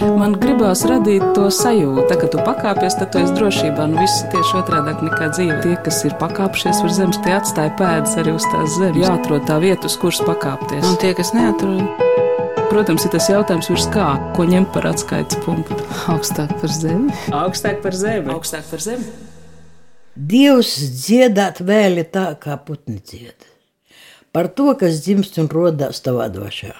Man gribās radīt to sajūtu, tā, ka tu pakāpies, tad tu esi drošībā. Nu, viss ir tieši otrādi nekā dzīve. Tie, kas ir pakāpšies uz zemes, tie atstāja pēdas arī uz tās zemes. Jāatrod tā vieta, uz kuras pakāpties. Un tie, kas neatrod, Protams, ir tas jautājums, virs kā, ko ņemt par atskaites punktu. augstāk par zemi. Augstāk par zemi. Augstāk par zemi. Dievs dziedāt vēli tā, kā putni dzied. Par to, kas dzimst un rodās tavā dvašā.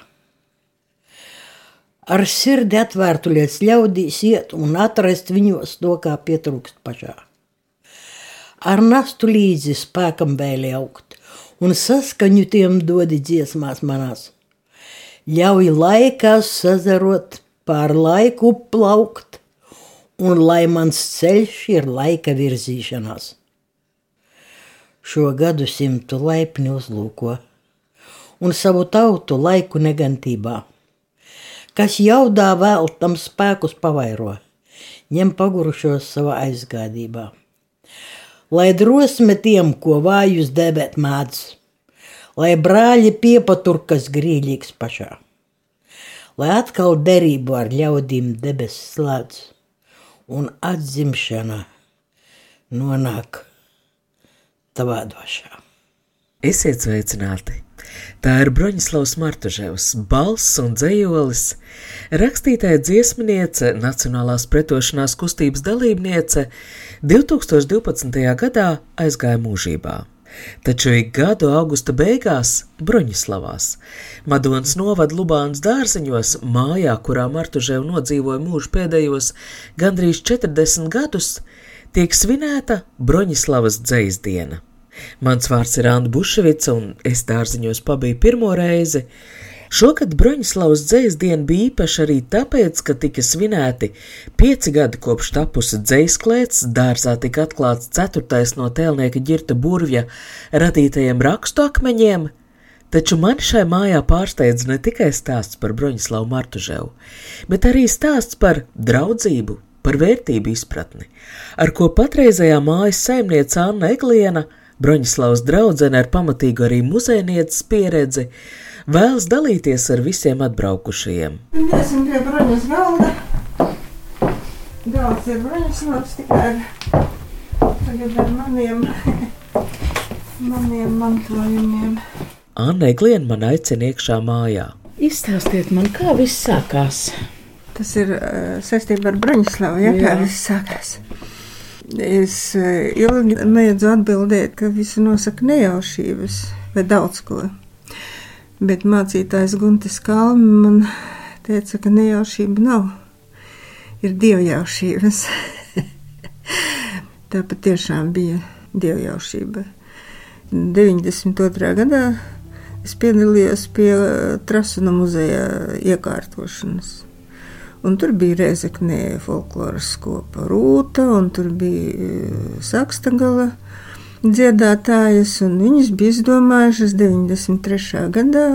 Ar sirdi atvērtu lietas ļaudīs iet un atrast viņos to, kā pietrūkst pašā. Ar nastu līdzi spēkam vēli augt un saskaņu tiem dodi dziesmās manās. Ļauj laikā sazarot, pār laiku plaukt, un lai mans ceļš ir laika virzīšanās. Šo gadu simtu laipni uzlūko un savu tautu laiku negantībā. Kas jaudā vēl tam spēkus pavairo, ņem pagurušos savā aizgādībā. Lai drosme tiem, ko vājus debēt mēdz, lai brāļi piepatur, kas grīļīgs pašā, lai atkal derību ar ļaudīm debesis slēdz un atzimšana nonāk tavā dvašā. Esiet sveicināti! Tā ir Broņislavs Martuževs, balss un dzējolis, rakstītāja dziesminiece, Nacionālās pretošanās kustības dalībniece, 2012. gadā aizgāja mūžībā. Taču ik gadu augusta beigās Broņislavās, Madonas novada Lubānas dārziņos, mājā, kurā Martuževa nodzīvoja mūžu pēdējos gandrīz 40 gadus, tiek svinēta Broņislavas dzēsdiena. Mans vārds ir Anna Buševica, un es dārziņos pabiju pirmo reizi. Šogad Broņislavas dzējas diena bija īpaša arī tāpēc, ka tika svinēti pieci gadi kopš tapusi dzēsklēts, dārzā tika atklāts ceturtais no tēlnieka ģirta burvja radītajiem rakstu akmeņiem, taču mani šai mājā pārsteidz ne tikai stāsts par Broņislavu Martuževu, bet arī stāsts par draudzību, par vērtību izpratni, ar ko patreizējā mājas saimniece Anna Egliena – Broņislavas draudzene ar pamatīgu arī muzejnieces pieredzi vēlas dalīties ar visiem atbraukušajiem. Esmu pie Broņas galda. Galds ir Broņislavs tikai ar, tagad ar maniem, maniem mantojumiem. Anna Glien man aicina iekšā mājā. Izstāstiet man, kā viss sākās. Tas ir uh, saistībā ar Broņislavu, ja, kā Jā. viss sākās. Es eh, ilgi mēdzu atbildēt, ka visu nosaka nejaušības vai daudz ko. Bet mācītājs Guntis Kalni man teica, ka nejaušība nav, ir dievjaušības. Tā patiešām bija dievjaušība. 92. gadā es piedalījos pie Trasuna muzeja iekārtošanas. Un tur bija Reizekne folkloras kopa Rūta, un tur bija eh, Sakstagala dziedātājas, un viņas bija izdomājušas 93. gadā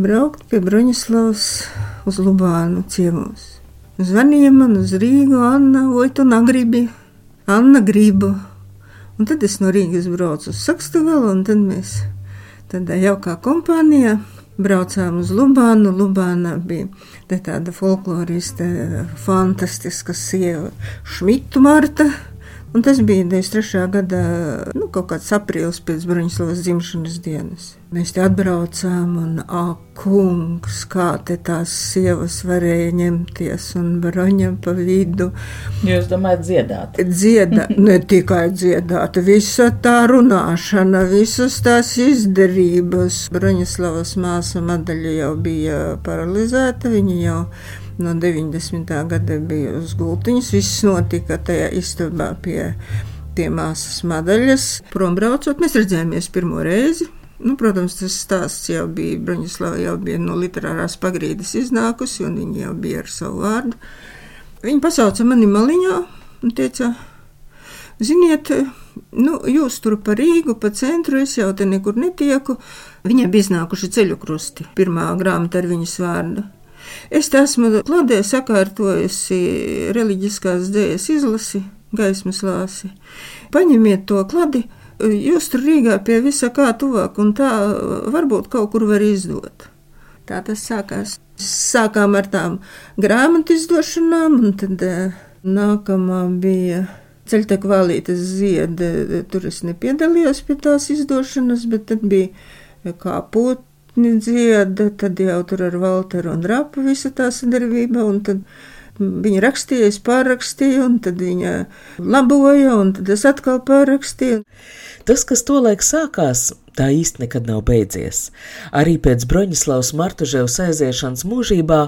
braukt pie Broņislavas uz Lubānu ciemos. Zvanīja man uz Rīgu, Anna, vai tu negribi? Anna gribu. Un tad es no Rīgas braucu uz Sakstagalu, un tad mēs tādā jaukā kompānijā braucām uz Lubānu. Lubānā bija tāda folkloriste, fantastiska sieva, Šmitu Marta. Un tas bija 93. gada, nu, kaut kāds aprīlis pēc Bruņslavas dzimšanas dienas. Mēs te atbraucām, un, ak, kungs, kā te tās sievas varēja ņemties un broņa pa vidu. Jūs domājat, dziedāt? Dzieda, ne tikai dziedāt, visa tā runāšana, visas tās izdarības. Broņislavas māsa Madaļa jau bija paralizēta, viņa jau no 90. gada bija uz gultiņas. Viss notika tajā istabā pie pie māsas Madaļas. Prombraucot, mēs redzējāmies pirmo reizi. Nu, protams, tas stāsts jau bija Broņislava, jau bija no literārās pagrīdes iznākusi, un viņa jau bija ar savu vārdu. Viņa pasauca mani maliņā un teica, ziniet, nu, jūs tur pa Rīgu, pa centru, es jau te nekur netieku. Viņai bija iznākuši ceļu krusti, pirmā grāmata ar viņas vārdu. Es esmu kladē sakārtojusi reliģiskās dzējas izlasi, gaismas lāsi. Paņemiet to kladi, jūs tur Rīgā pie visa kā tuvāk, un tā varbūt kaut kur var izdot. Tā tas sākās. Sākām ar tām grāmatu izdošanām, un tad uh, nākamā bija ceļta kvalitātes zieda. Tur es nepiedalījos pie tās izdošanas, bet tad bija kā putni dzieda, tad jau tur ar Valteru un Rapu visa tā sadarbība, Viņa rakstīja, es pārrakstīju, un tad viņa laboja, un tad es atkal pārrakstīju. Tas, kas tolaik sākās, tā īsti nekad nav beidzies. Arī pēc Broņislavas Martuževas aiziešanas mūžībā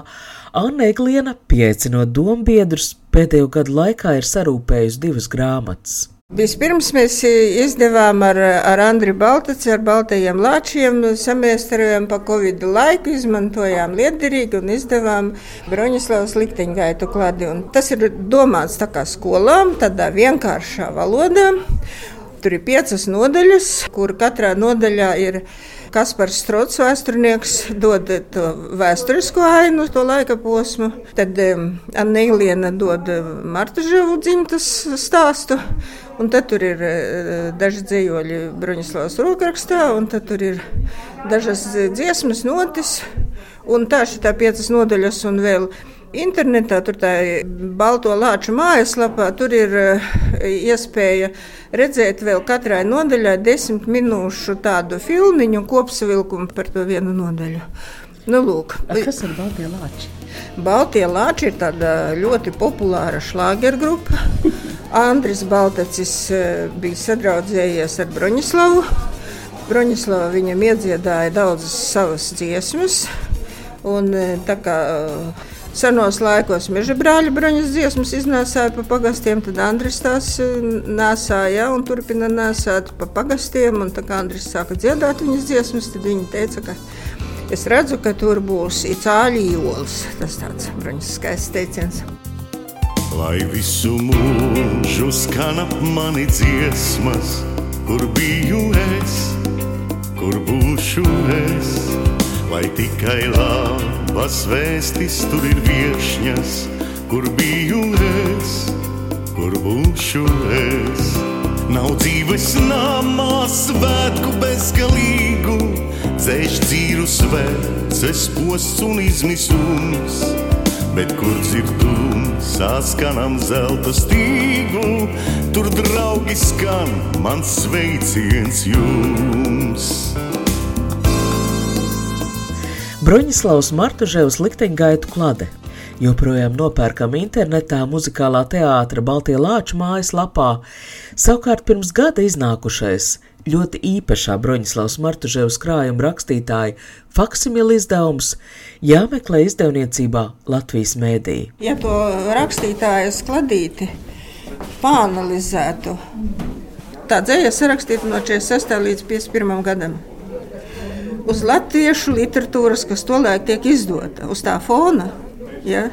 Anna Egliena, pieaicinot dombiedrus, pēdējo gadu laikā ir sarūpējusi divas grāmatas. Vispirms mēs izdevām ar, ar Andriu Baltaci, ar baltajiem lāčiem, samēstarojām pa Covid laiku, izmantojām liederīgi un izdevām Broņislavas likteņgaitu kladi. Un tas ir domāts tā kā skolām, tādā vienkāršā valodā. Tur ir piecas nodaļas, kur katrā nodaļā ir Kaspars Strots, vēsturnieks, dod to vēsturisko ainu, to laika posmu. Tad um, Anna Iliena dod Marta Ževu dzimtas stāstu. Un tad tur ir uh, daži dzīvoļi Bruņislavas rokrakstā, un tad tur ir dažas dziesmas notis. Un tā šī tā piecas nodaļas un vēl internetā, tur tā balto lāču mājaslapā, tur ir uh, iespēja redzēt vēl katrai nodaļai desmit minūšu tādu filmiņu kopsavilkumu par to vienu nodaļu. Nu, lūk. A, kas ir Baltie lāči? Baltie lāči ir tāda ļoti populāra šlāgergrupa. Andris Baltacis eh, bija sadraudzējies ar Broņislavu. Broņislava viņam iedziedāja daudzas savas dziesmas. Un, eh, tā kā uh, Senos laikos meža brāļa bruņas dziesmas iznēsāja pa pagastiem, tad Andris tās e, nesāja un turpina nesāt pa pagastiem. Un tā kā Andris sāka dziedāt viņas dziesmas, tad viņi teica, ka es redzu, ka tur būs cāļi jols. Tas tāds bruņas skaists teiciens. Lai visu mūžu skan ap mani dziesmas, kur biju es, kur būšu es, lai tikai labi labas vēstis tur ir viešņas, kur biju es, kur būšu es. Nav dzīves namā svētku bezgalīgu, dzēš dzīru svēces posts un izmisums, bet kur dzirdums saskanam zelta stīgu, tur draugi skan mans sveiciens jums. Broņislavs Martuževs likteņgaitu klade. Joprojām nopērkam internetā, muzikālā teātra Baltie Lāču mājaslapā. Savukārt pirms gada iznākušais ļoti īpašā Broņislavs Martuževs krājuma rakstītāja faksimila izdevums jāmeklē izdevniecībā Latvijas mēdī. Ja to rakstītāja skladīti pāanalizētu, tā dzēja sarakstīta no 46. līdz 51. gadam uz latviešu literatūras, kas tolaik tiek izdota, uz tā fona. Ja?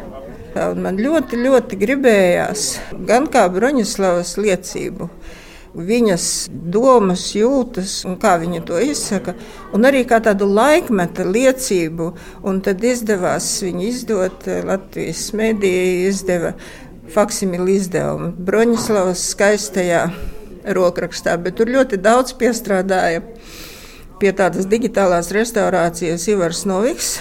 Un man ļoti, ļoti gribējās gan kā Broņislavas liecību, viņas domas, jūtas un kā viņa to izsaka, un arī kā tādu laikmeta liecību. Un tad izdevās viņu izdot Latvijas mediju, izdeva faksimilu izdevumu Broņislavas skaistajā rokrakstā, bet tur ļoti daudz piestrādāja pie tādas digitālās restaurācijas Ivars Noviks,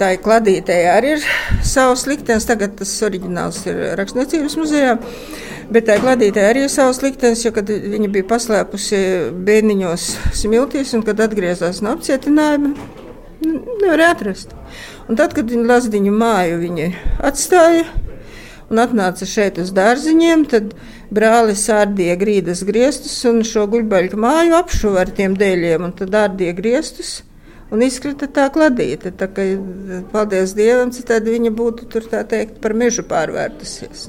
tā ir kladītēja arī ir savs liktenis. Tagad tas oriģināls ir rakstniecības muzejā. Bet tā kladītē arī ir savs liktenis, jo kad viņa bija paslēpusi bērniņos smiltīs un kad atgriezās no apcietinājuma, nevarēja atrast. Un tad, kad viņa lazdiņu māju viņa atstāja un atnāca šeit uz dārziņiem, tad brālis ārdīja grīdas griestus un šo guļbaļu māju apšuva ar tiem dēļiem, un tad ārdīja griestus. Un izkrita tā kladīte. Tā kā, paldies Dievam, citādi viņa būtu tur tā teikt par mežu pārvērtusies.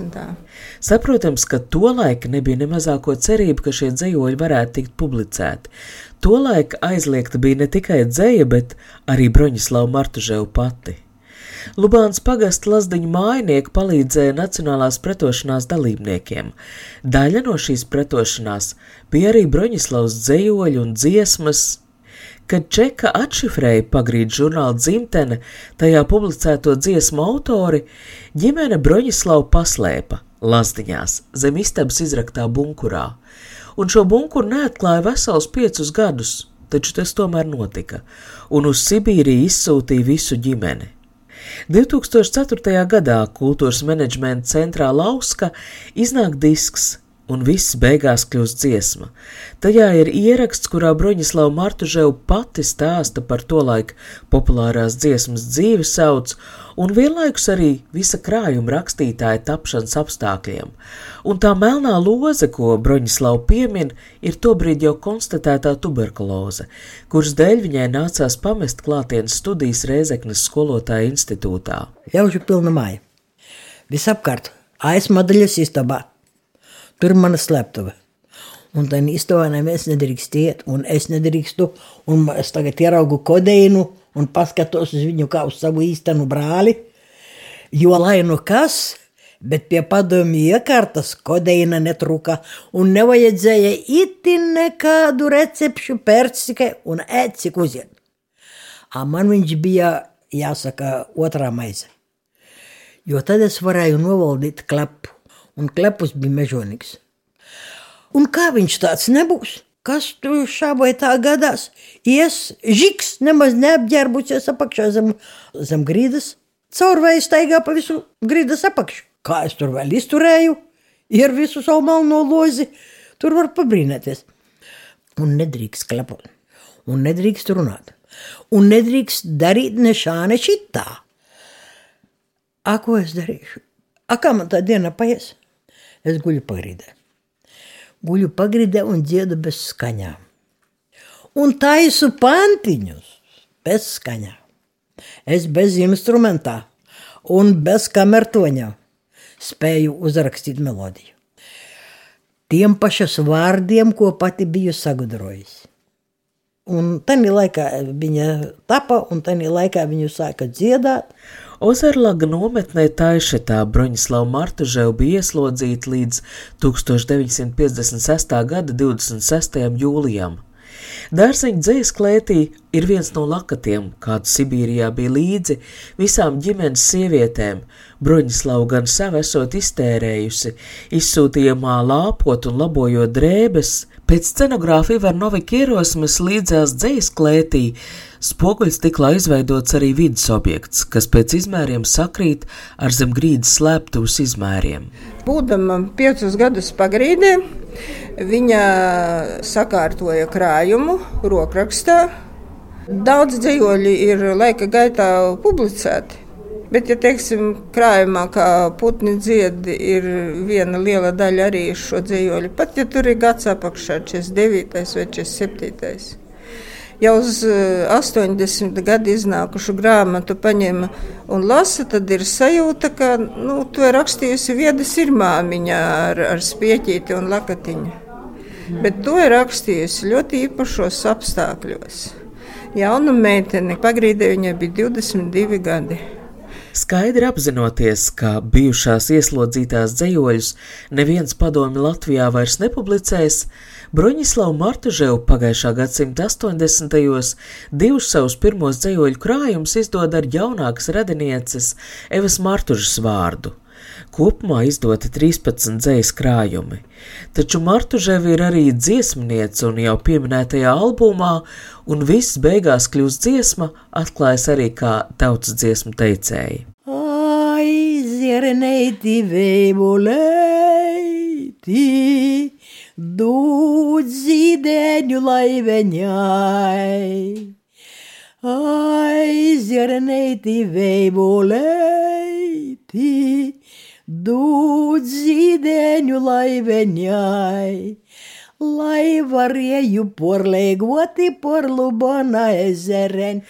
Saprotams, ka tolaik nebija ne mazāko cerību, ka šie dzējoļi varētu tikt publicēti. Tolaik aizliegta bija ne tikai dzēja, bet arī Broņislava Martuževa pati. Lubāns pagasta lazdiņu mājnieki palīdzēja Nacionālās pretošanās dalībniekiem. Daļa no šīs pretošanās bija arī Broņislavs dzējoļi un dziesmas, Kad Čeka atšifrēja pagrīd žurnāla dzimtene, tajā publicēto dziesmu autori, ģimene Broņislavu paslēpa lazdiņās zem istabas izraktā bunkurā, un šo bunkuru neatklāja vesels piecus gadus, taču tas tomēr notika, un uz Sibīriju izsūtīja visu ģimeni. 2004. gadā kultūras menedžmenta centrā Lauska iznāk disks un viss beigās kļūst dziesma. Tajā ir ieraksts, kurā Broņislava Martuževa pati stāsta par tolaik populārās dziesmas dzīves sauc un vienlaikus arī visa krājuma rakstītāja tapšanas apstākļiem. Un tā melnā loze, ko Broņislava piemin, ir tobrīd jau konstatētā tuberkuloze, kuras dēļ viņai nācās pamest klātienes studijas Rēzeknes skolotāja institūtā. Jaužu pilna māja. Visapkārt, aizmadaļas istabā Tur ir mana sleptuve. Un tā istabā neviens nedrīkst iet, un es nedrīkstu. Un es tagad ieraugu kodeinu un paskatos uz viņu kā uz savu īstenu brāli. Jo lai nu kas, bet pie padomju iekārtas kodeina netruka, un nevajadzēja itin nekādu recepšu persike un ēt cik uziet. A man viņš bija, jāsaka, otrā maize. Jo tad es varēju novaldīt klepu un klepus bija mežonīgs. Un kā viņš tāds nebūs? Kas tur šā vai tā gadās? Ies, žiks, nemaz neapģērbusies apakšā zem, zem grīdas, caurvēja staigā pa visu grīdas apakšu. Kā es tur vēl izturēju, ir visu savu melno lozi, tur var pabrīnēties. Un nedrīkst klepot, un nedrīkst runāt, un nedrīkst darīt ne šā, ne šitā. A, ko es darīšu? A, kā man tā diena paies? Es guļu pagrīdē. Guļu pagrīdē un dziedu bez skaņām. Un taisu pantiņus bez skaņām. Es bez instrumentā un bez kamertoņa spēju uzrakstīt melodiju. Tiem pašas vārdiem, ko pati biju sagudrojis. Un tajā laikā viņa tapa, un tajā laikā viņu sāka dziedāt. Ozerlaga nometnē Taišetā Broņislava Martuževa bija ieslodzīta līdz 1956. gada 26. jūlijam. Dārziņa dzējas klētī ir viens no lakatiem, kādu Sibīrijā bija līdzi visām ģimenes sievietēm. Broņislava gan sev esot iztērējusi, izsūtījumā lāpot un labojot drēbes, Pēc scenogrāfa Ivara Novika ierosmes līdzās dzējas klētī spoguļstiklā izveidots arī vidas objekts, kas pēc izmēriem sakrīt ar zem grīdas slēptuvas izmēriem. Būdama piecus gadus pagrīdē, viņa sakārtoja krājumu rokrakstā. Daudz dzīvoļi ir laika gaitā publicēti. Bet, ja teiksim, krājumā, kā putni dzied, ir viena liela daļa arī šo dzīvoļu, pat ja tur ir gads apakšā, 49. vai 47. Jau uz 80 eh, gadu iznākušu grāmatu paņem un lasa, tad ir sajūta, ka nu, to ir rakstījusi vieda sirmāmiņa ar, ar spieķīti un lakatiņu. Bet to ir rakstījusi ļoti īpašos apstākļos. Jauna meitene, pagrīdē viņai bija 22 gadi. Skaidri apzinoties, ka bijušās ieslodzītās dzējoļus neviens padomi Latvijā vairs nepublicēs, Broņislavu Martuževu pagājušā gadsimta 80. divus savus pirmos dzējoļu krājumus izdod ar jaunākas radinieces Evas Martužas vārdu. Kopumā izdoti 13 dzējas krājumi, taču Martuževa ir arī dziesmniece un jau pieminētajā albumā, un viss beigās kļūst dziesma, atklājas arī kā tautas dziesmu teicēji. Ai, zierneiti veibuleiti, dūt zīdeņu laiveņai. Ai, zierneiti veibuleiti, dūt zīdeņu laiveņai, lai varēju porlēgoti por Lubona ezeren.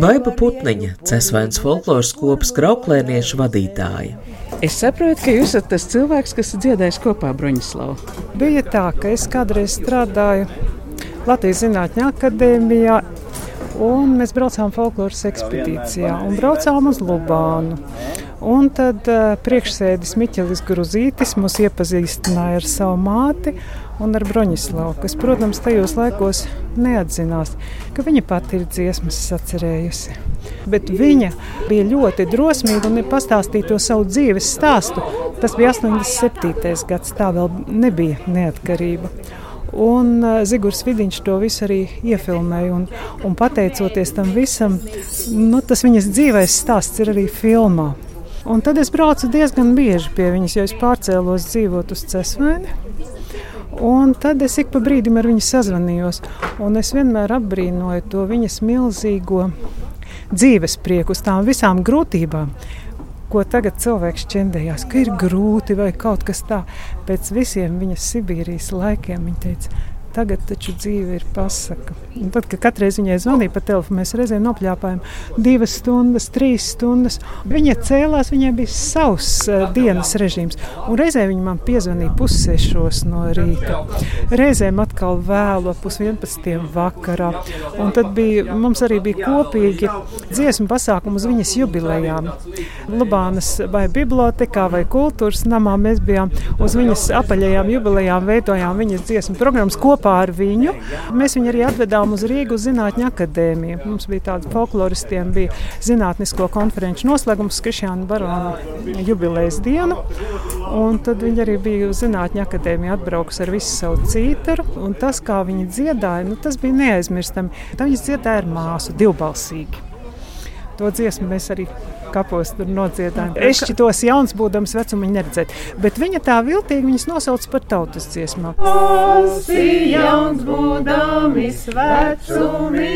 Baiba Putniņa, Cesvains folkloras kopas krauklēniešu vadītāja. Es saprotu, ka jūs esat tas cilvēks, kas dziedājis kopā Bruņislavu. Bija tā, ka es kādreiz strādāju Latvijas Zinātņu akadēmijā Un mēs braucām folkloras ekspedīcijā un braucām uz Lubānu. Un tad uh, priekšsēdis Miķelis Gruzītis mūs iepazīstināja ar savu māti un ar Broņislavu, kas, protams, tajos laikos neatzinās, ka viņa pati ir dziesmas sacerējusi. Bet viņa bija ļoti drosmīga un pastāstīja to savu dzīves stāstu. Tas bija 87. gads, tā vēl nebija neatkarība. Un uh, Zigurs Vidiņš to visu arī iefilmēja. Un, un pateicoties tam visam, nu, tas viņas dzīves stāsts ir arī filmā. Un tad es braucu diezgan bieži pie viņas, jo es pārcēlos dzīvot uz Cesvēni. Un tad es ik pa brīdim ar viņu sazvanījos. Es vienmēr apbrīnoju to viņas milzīgo dzīves prieku, uz tām visām grūtībām, ko tagad cilvēks čendējās, ka ir grūti vai kaut kas tāds. Pēc visiem viņas Sibīrijas laikiem viņa teica, Tagad taču dzīve ir pasaka. Un tad, kad katreiz viņai zvanīja pa telefonu, mēs reizēm nopļāpājām divas stundas, trīs stundas. Viņa cēlās, viņai bija savs uh, dienas režīms. Un reizē viņa man piezvanīja pussešos no rīta. Reizēm atkal vēlu, pus 11. vakarā. Un tad bija, mums arī bija kopīgi dziesmu pasākumu uz viņas jubilejām. Lubānas vai bibliotekā vai kultūras namā mēs bijām uz viņas apaļajām jubilejām, veidojām viņas dziesmu programmas kopā kopā ar viņu. Mēs viņu arī atvedām uz Rīgas Zinātņu akadēmiju. Mums bija tāda folkloristiem, bija zinātnisko konferenču noslēgums Krišjāna Barona jubilejas dienu. Un tad viņi arī bija uz Zinātņu akadēmiju atbraukusi ar visu savu cītaru. Un tas, kā viņi dziedāja, nu, tas bija neaizmirstami. Tā viņas dziedāja ar māsu divbalsīgi. To dziesmu mēs arī kapos tur nodziedājām. Es šķitos jauns, būdams vecuma neredzēt, bet viņa tā viltīgi viņas nosauc par tautas dziesmām. Esi jauns, būdams vecumiņa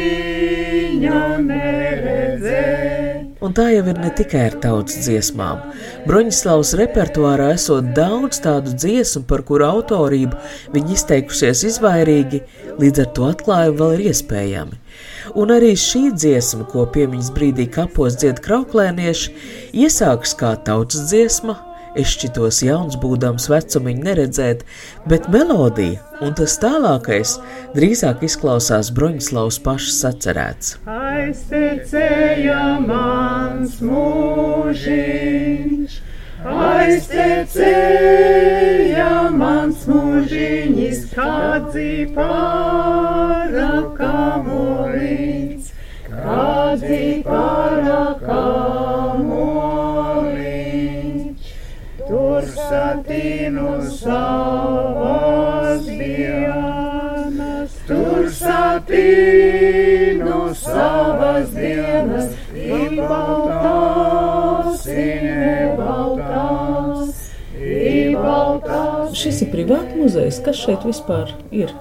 neredzēt. Un tā jau ir ne tikai ar tautas dziesmām. Broņislavas repertuārā esot daudz tādu dziesmu, par kuru autorību viņi izteikušies izvairīgi, līdz ar to atklājumi vēl ir iespējami. Un arī šī dziesma, ko piemiņas brīdī kapos dzied krauklēnieši, iesākas kā tautas dziesma, Es šķitos jauns, būdams vecumiņu neredzēt, bet melodija un tas tālākais drīzāk izklausās Broņslavas pašas sacerēts. Aiztecēja mans mūžiņš, aiztecēja mans mūžiņš, kādzi parakamolīts, kādzi parakamolīts. Tur satīnu savas dienas, tur satīnu savas dienas, ibaltās, ibaltās, ibaltās. Šis ir privāts muzejs. Kas šeit vispār ir?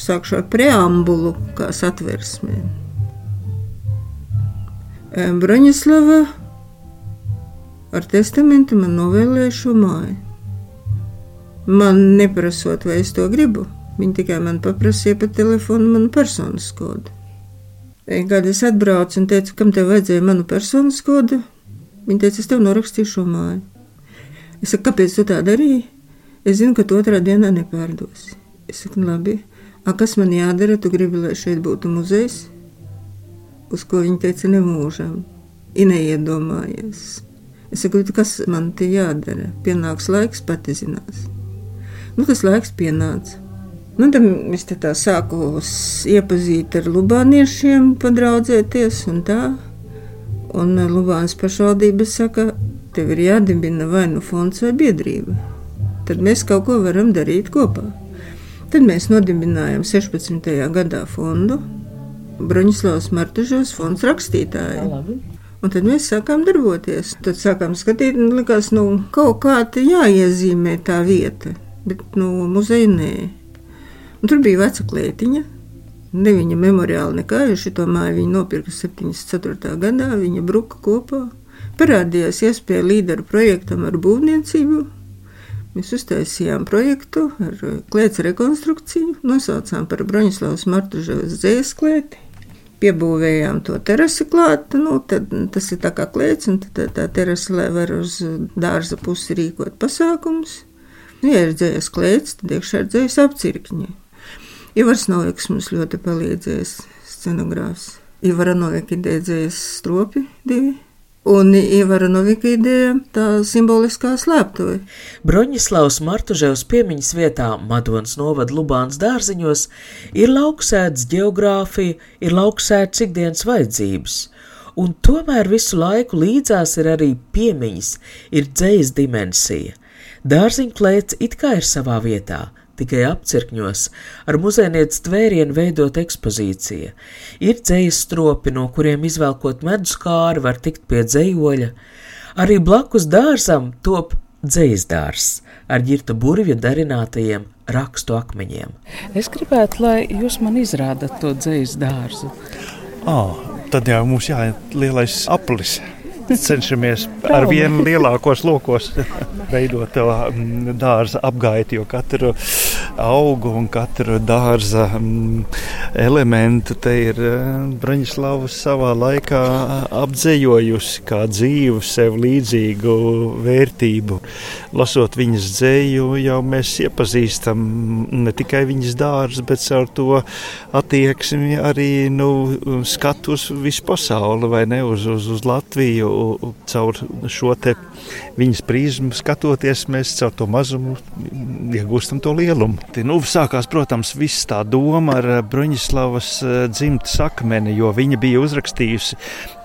Sākšu ar preambulu, kā satversmē. Broņislava ar testamentu man novēlēja šo māju. Man neprasot, vai es to gribu, viņi tikai man paprasīja pa telefonu manu personas kodu. Kad es atbraucu un teicu, kam tev vajadzēja manu personas kodu, viņi teica, es tev norakstīšu šo māju. Es saku, kāpēc tu tā darīji? Es zinu, ka tu otrā dienā nepārdosi. Es saku, labi, A, kas man jādara? Tu gribi, lai šeit būtu muzejs? Uz ko viņi teica, nemūžam. Ir neiedomājies. Es saku, kas man te jādara? Pienāks laiks, pati zinās. Nu, tas laiks pienāca. Nu, tad es tā sāku iepazīt ar lubāniešiem, padraudzēties un tā. Un Lubānas pašvaldība saka, tev ir jādibina vai nu fonds vai biedrība. Tad mēs kaut ko varam darīt kopā. Tad mēs nodibinājām 16. gadā fondu Broņislavas Martužos fonds rakstītāji. Labi. Un tad mēs sākām darboties. Tad sākām skatīt, un likās, nu, kaut kā jāiezīmē tā vieta, bet nu, muzeja nē. Un tur bija veca klētiņa. Ne viņa memoriāli nekā, jo šo māju viņa nopirka 74. gadā, viņa bruka kopā. Parādījās iespēja līderu projektam ar būvniecību. Mēs uztaisījām projektu ar klēts rekonstrukciju, nosaucām par Broņislavas Martuževas dzēsklēti piebūvējām to terasi klāt, nu, tad tas ir tā kā klēts, un tad tā terasa, lai var uz dārza pusi rīkot pasākums. Nu, ja ir dzējas klēts, tad iekšā ir dzējas apcirkņi. Ivars Noviks mums ļoti palīdzējis, scenogrāfs. Ivara Novika ideja dzējas stropi divi un Ievara Novika ideja tā simboliskā slēptuve. Broņislavs Martuževs piemiņas vietā Madonas novada Lubāns dārziņos ir lauksēts geogrāfija, ir lauksēts ikdienas vajadzības. Un tomēr visu laiku līdzās ir arī piemiņas, ir dzējas dimensija. Dārziņklēts it kā ir savā vietā, tikai apcirkņos, ar muzejnieces tvērienu veidot ekspozīcija. Ir dzējas stropi, no kuriem izvelkot medus kāri var tikt pie dzējoļa. Arī blakus dārzam top dzējas dārs ar ģirta burvju darinātajiem rakstu akmeņiem. Es gribētu, lai jūs man izrādat to dzējas dārzu. Oh, tad jau mums jāiet lielais aplis cenšamies ar vienu lielākos lokos veidot to mm, dārza apgaiti, jo katru augu un katru dārza mm, elementu te ir eh, Braņislavs savā laikā apdzējojusi kā dzīvu, sev līdzīgu vērtību. Lasot viņas dzēju, jau mēs iepazīstam ne tikai viņas dārzu, bet ar to attieksmi arī nu, skatu uz visu pasauli, vai ne uz, uz, uz Latviju caur šo viņas prizmu skatoties, mēs caur to mazumu iegūstam to lielumu. Te, nu, sākās, protams, viss tā doma ar Bruņislavas eh, dzimtas akmeni, jo viņa bija uzrakstījusi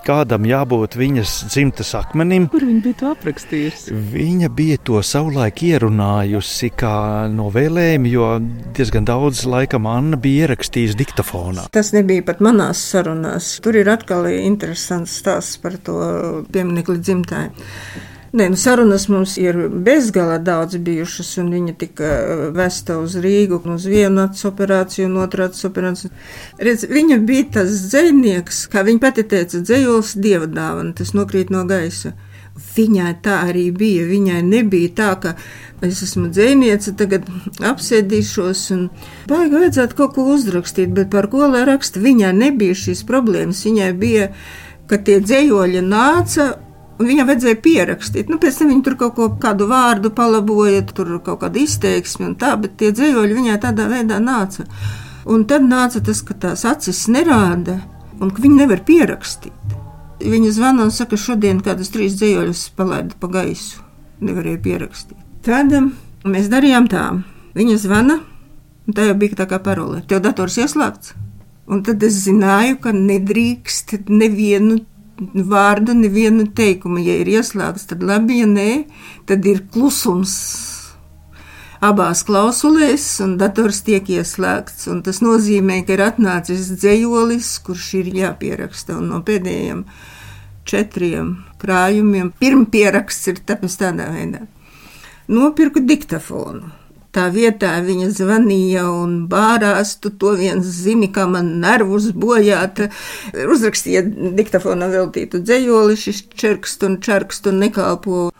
kādam jābūt viņas dzimtas akmenim. Kur viņa bija to aprakstījusi? Viņa bija to savulaik ierunājusi kā novēlējumu, jo diezgan daudz laikam Anna bija ierakstījusi diktafonā. Tas nebija pat manās sarunās. Tur ir atkal interesants stāsts par to pieminiektu dzimtai. Nē, nu, sarunas mums ir bezgala daudz bijušas, un viņa tika uh, vesta uz Rīgu, uz vienu acu operāciju, un otru acu operāciju. Redz, viņa bija tas dzēnieks, kā viņa pati teica, dzējols dieva dāvana, tas nokrīt no gaisa. Viņai tā arī bija. Viņai nebija tā, ka es esmu dzēniece, tagad apsēdīšos un baigi vajadzētu kaut ko uzrakstīt, bet par ko lai raksta, viņai nebija šīs problēmas. Viņai bija, ka tie dzējoļi nāca viņam vajadzēja pierakstīt. Nu, pēc tam viņa tur kaut ko, kādu vārdu palaboja, tur kaut kādu izteiksmi un tā, bet tie dzējoļi viņai tādā veidā nāca. Un tad nāca tas, ka tās acis nerāda un ka viņi nevar pierakstīt. Viņa zvana un saka, šodien kādus trīs dzējoļus palaidu pa gaisu. Nevarēja pierakstīt. Tad mēs darījām tā. Viņa zvana, un tā jau bija tā kā parole. Tev dators ieslēgts. Un tad es zināju, ka nedrīkst nevienu vārdu, nevienu teikumu. Ja ir ieslēgts, tad labi, ja nē, tad ir klusums abās klausulēs, un dators tiek ieslēgts. Tas nozīmē, ka ir atnācis dzējolis, kurš ir jāpieraksta. No pēdējiem četriem krājumiem pirmpieraksts ir tāpēc tādā veidā. Nopirku diktafonu. Tā vietā viņa zvanīja un bārās, tu to viens zini, kā man nervus bojāt. Uzrakstīja diktafonā veltītu dzējoli, šis čerkst un čerkst un nekalpo.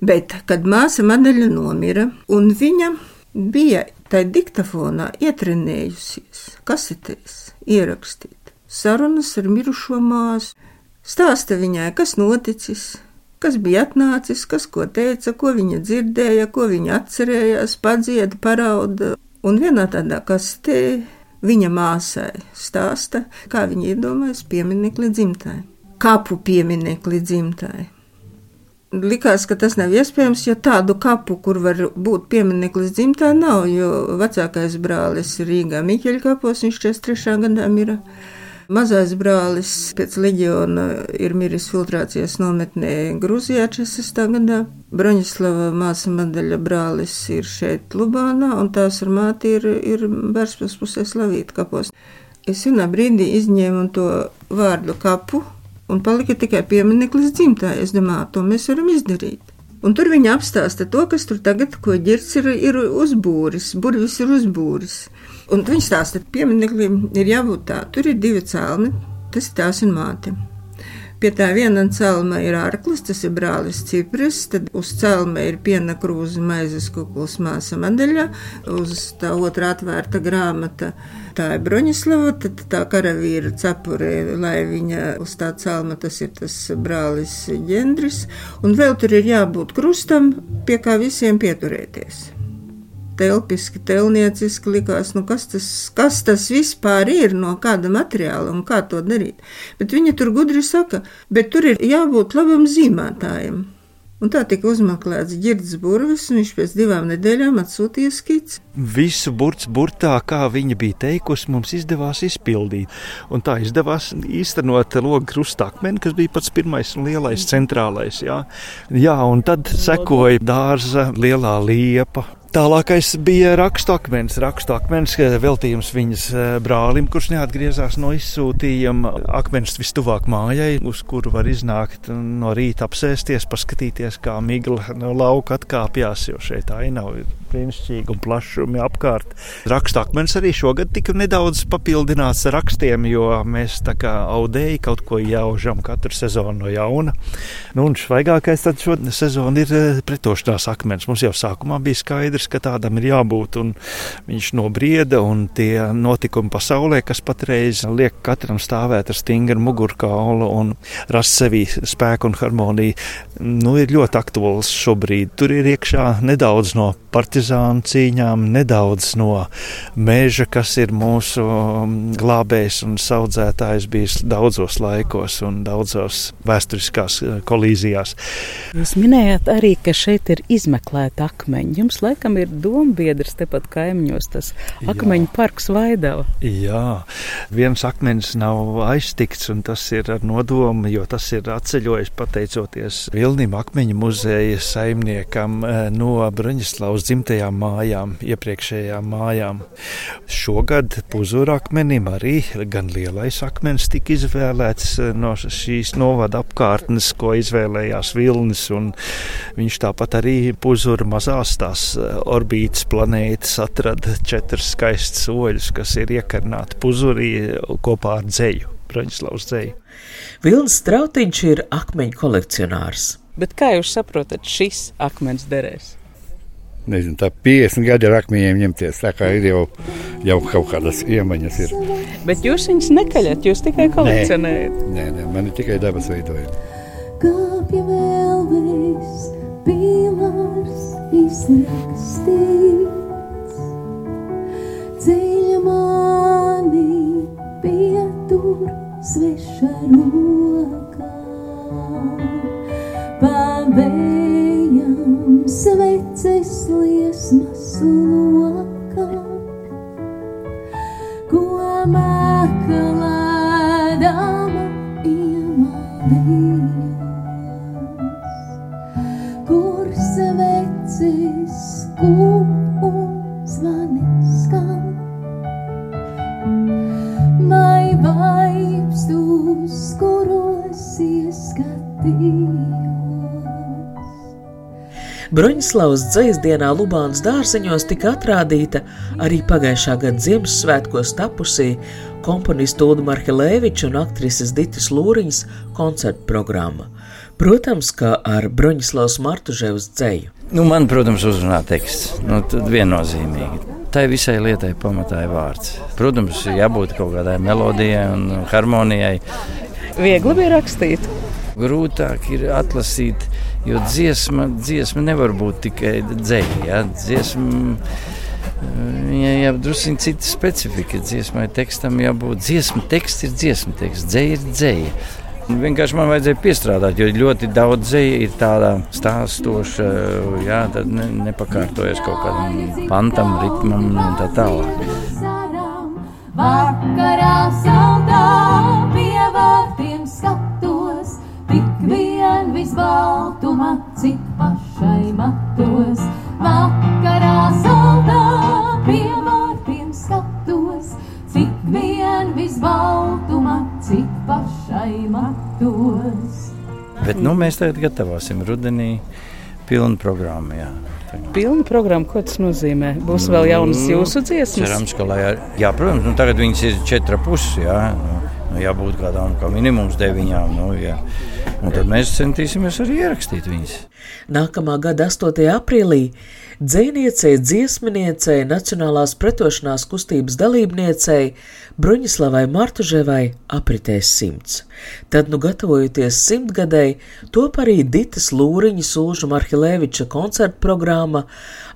Bet, kad māsa Madeļa nomira, un viņa bija tai diktafonā ietrenējusies, kasetēs ierakstīt sarunas ar mirušo māsu, stāsta viņai, kas noticis, kas bija atnācis, kas ko teica, ko viņa dzirdēja, ko viņa atcerējās, padzied, parauda. Un vienā tādā kastē viņa māsai stāsta, kā viņa iedomājas pieminekli dzimtai, kapu pieminekli dzimtai. Likās, ka tas nav iespējams, jo tādu kapu, kur var būt piemineklis dzimtā, nav. Jo vecākais brālis Rīgā Miķeļa kapos, viņš 43. gadā mirra. Mazais brālis pēc leģiona ir miris filtrācijas nometnē Grūzijā 46. gadā. Broņislava māsa Madaļa brālis ir šeit Lubānā, un tās ar māti ir, ir Bērspils pusē Slavīta kapos. Es vienā brīdī izņēmu to vārdu kapu, un palika tikai piemineklis dzimtā. Es domāju, to mēs varam izdarīt. Un tur viņa apstāsta to, kas tur tagad, ko ģirts ir, ir uzbūris, burvis ir uzbūris. Un viņš stāsta, ka piemineklim ir jābūt tā, tur ir divi cēlni, tas ir tās un māte. Pie tā viena cēlma ir ārklis, tas ir brālis Cipris, tad uz cēlma ir piena krūze maizes kuklas māsa Madeļa, uz tā otra atvērta grāmata. Tā ir Broņislava, tad tā karavīra cepure, lai viņa uz tā cēlma, tas ir tas brālis Ģendris, un vēl tur ir jābūt krustam, pie kā visiem pieturēties telpiski, telnieciski likās, nu kas tas, kas tas vispār ir, no kāda materiāla un kā to darīt. Bet viņa tur gudri saka, bet tur ir jābūt labam zīmētājam. Un tā tika uzmeklēts ģērbs burvis, un viņš pēc divām nedēļām atsūtīja skici. Visu burts burtā, kā viņa bija teikusi, mums izdevās izpildīt. Un tā izdevās īstenot logu krustakmeni, kas bija pats pirmais un lielais centrālais. Jā, jā un tad sekoja dārza lielā liepa, Tālākais bija rakstu akmens. Rakstu akmens veltījums viņas brālim, kurš neatgriezās no izsūtījuma. Akmens vistuvāk mājai, uz kuru var iznākt no rīta apsēsties, paskatīties, kā migla no lauka atkāpjas, jo šeit ainava ir brīnišķīgi un plašumi apkārt. Rakstu akmens arī šogad tika nedaudz papildināts ar rakstiem, jo mēs tā kā audēji kaut ko jaužam katru sezonu no jauna. Nu, un svaigākais tad šo sezonu ir eh, pretošanās akmens. Mums jau sākumā bija skaidrs, ka tādam ir jābūt, un viņš nobrieda, un tie notikumi pasaulē, kas patreiz liek katram stāvēt ar stingru mugurkaulu un rast sevī spēku un harmoniju, nu, ir ļoti aktuāls šobrīd. Tur ir iekšā nedaudz no partizānu cīņām, nedaudz no meža, kas ir mūsu um, glābējs un audzētājs bijis daudzos laikos un daudzos vēsturiskās uh, kolīzijās. Jūs minējāt arī, ka šeit ir izmeklēta akmeņi. Jums laikam ir dombiedrs tepat kaimiņos, tas akmeņu Jā. parks Vaidava. Jā, viens akmenis nav aiztikts un tas ir ar nodomu, jo tas ir atceļojis pateicoties Vilnim akmeņu muzeja saimniekam uh, no Braņislavas uz dzimtajām mājām, iepriekšējām mājām. Šogad puzura akmenim arī gan lielais akmens tika izvēlēts eh, no šīs novada apkārtnes, ko izvēlējās Vilnis. Viņš tāpat arī puzura mazās tās eh, orbītas planētas atrada četras skaistas oļus, kas ir iekarnāti puzurī kopā ar dzēju, Braņslavas dzēju. Vilnis Strautiņš ir akmeņu kolekcionārs. Bet kā jūs saprotat, šis akmens derēs? Nezinu, tā 50 gadi ar akmeņiem ņemties. Tā kā ir jau, jau kaut kādas iemaņas. Ir. Bet jūs viņus nekaļat, jūs tikai kolekcionējat. Nē, nē, man ir tikai dabas veidojumi. Kāpja vēl viss pīlārs izrakstīts, ceļa mani pietur sveša rokā. Sveces liesmas lokā, ko makalādama iemalījās, kur sveces kup Broņislavas dzēsdienā Lubānas dārziņos tika atrādīta arī pagājušā gada Ziemassvētkos tapusī komponistu Ulu Markelēviča un aktrises Ditas Lūriņas koncerta programma. Protams, ka ar Broņislavas Martuževas dzēju. Nu, man, protams, uzrunā teksts. Nu, tad viennozīmīgi. Tai visai lietai pamatā ir vārds. Protams, jābūt kaut kādai melodijai un harmonijai. Viegli bija rakstīt. Grūtāk ir atlasīt Jo dziesma, dziesma nevar būt tikai dzēja. Ja? Dziesma, Viņai jau drusku cita specifika. Dziesmai tekstam jābūt. Dziesma teksts ir dziesma teksts, dzēja ir dzēja. Vienkārši man vajadzēja piestrādāt, jo ļoti daudz dzēja ir tāda stāstoša, jā, tad ne, nepakārtojas kaut kādam pantam, ritmam un tā tālāk. Vakarā saldā pie vārtiem skatos, tik vien visbaltuma, cik pašai matos. Vakarā saldā pie vārtiem skatos, cik vien visbaltuma, cik pašai matos. Bet nu, mēs tagad gatavosim rudenī pilnu programmu. Jā. Pilna programma, ko tas nozīmē? Būs vēl jaunas jūsu dziesmas? Cerams, ka, lai, jā, protams, nu, tagad viņas ir četras puses. Jā, nu, jābūt kādām kā minimums deviņām. Nu, jā. Un tad mēs centīsimies arī ierakstīt viņas. Nākamā gada 8. aprīlī dzēniecei, dziesminiecei, Nacionālās pretošanās kustības dalībniecei Bruņislavai Martuževai apritēs simts. Tad, nu gatavojoties simtgadēji, top arī Ditas Lūriņa Sūža Marhilēviča koncerta programma,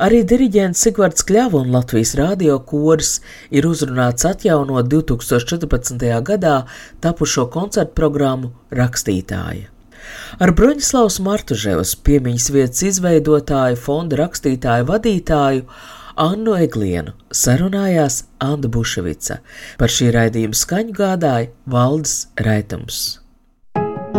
arī diriģents Sigvards Kļava un Latvijas radio koris ir uzrunāts atjaunot 2014. gadā tapušo koncertu programmu Rakstītāja. Ar Broņislavas Martuževas piemiņas vietas izveidotāju, fonda rakstītāju vadītāju Annu Eglienu sarunājās Anna Buševica. Par šī raidījuma skaņu gādāja Valdis Raitums.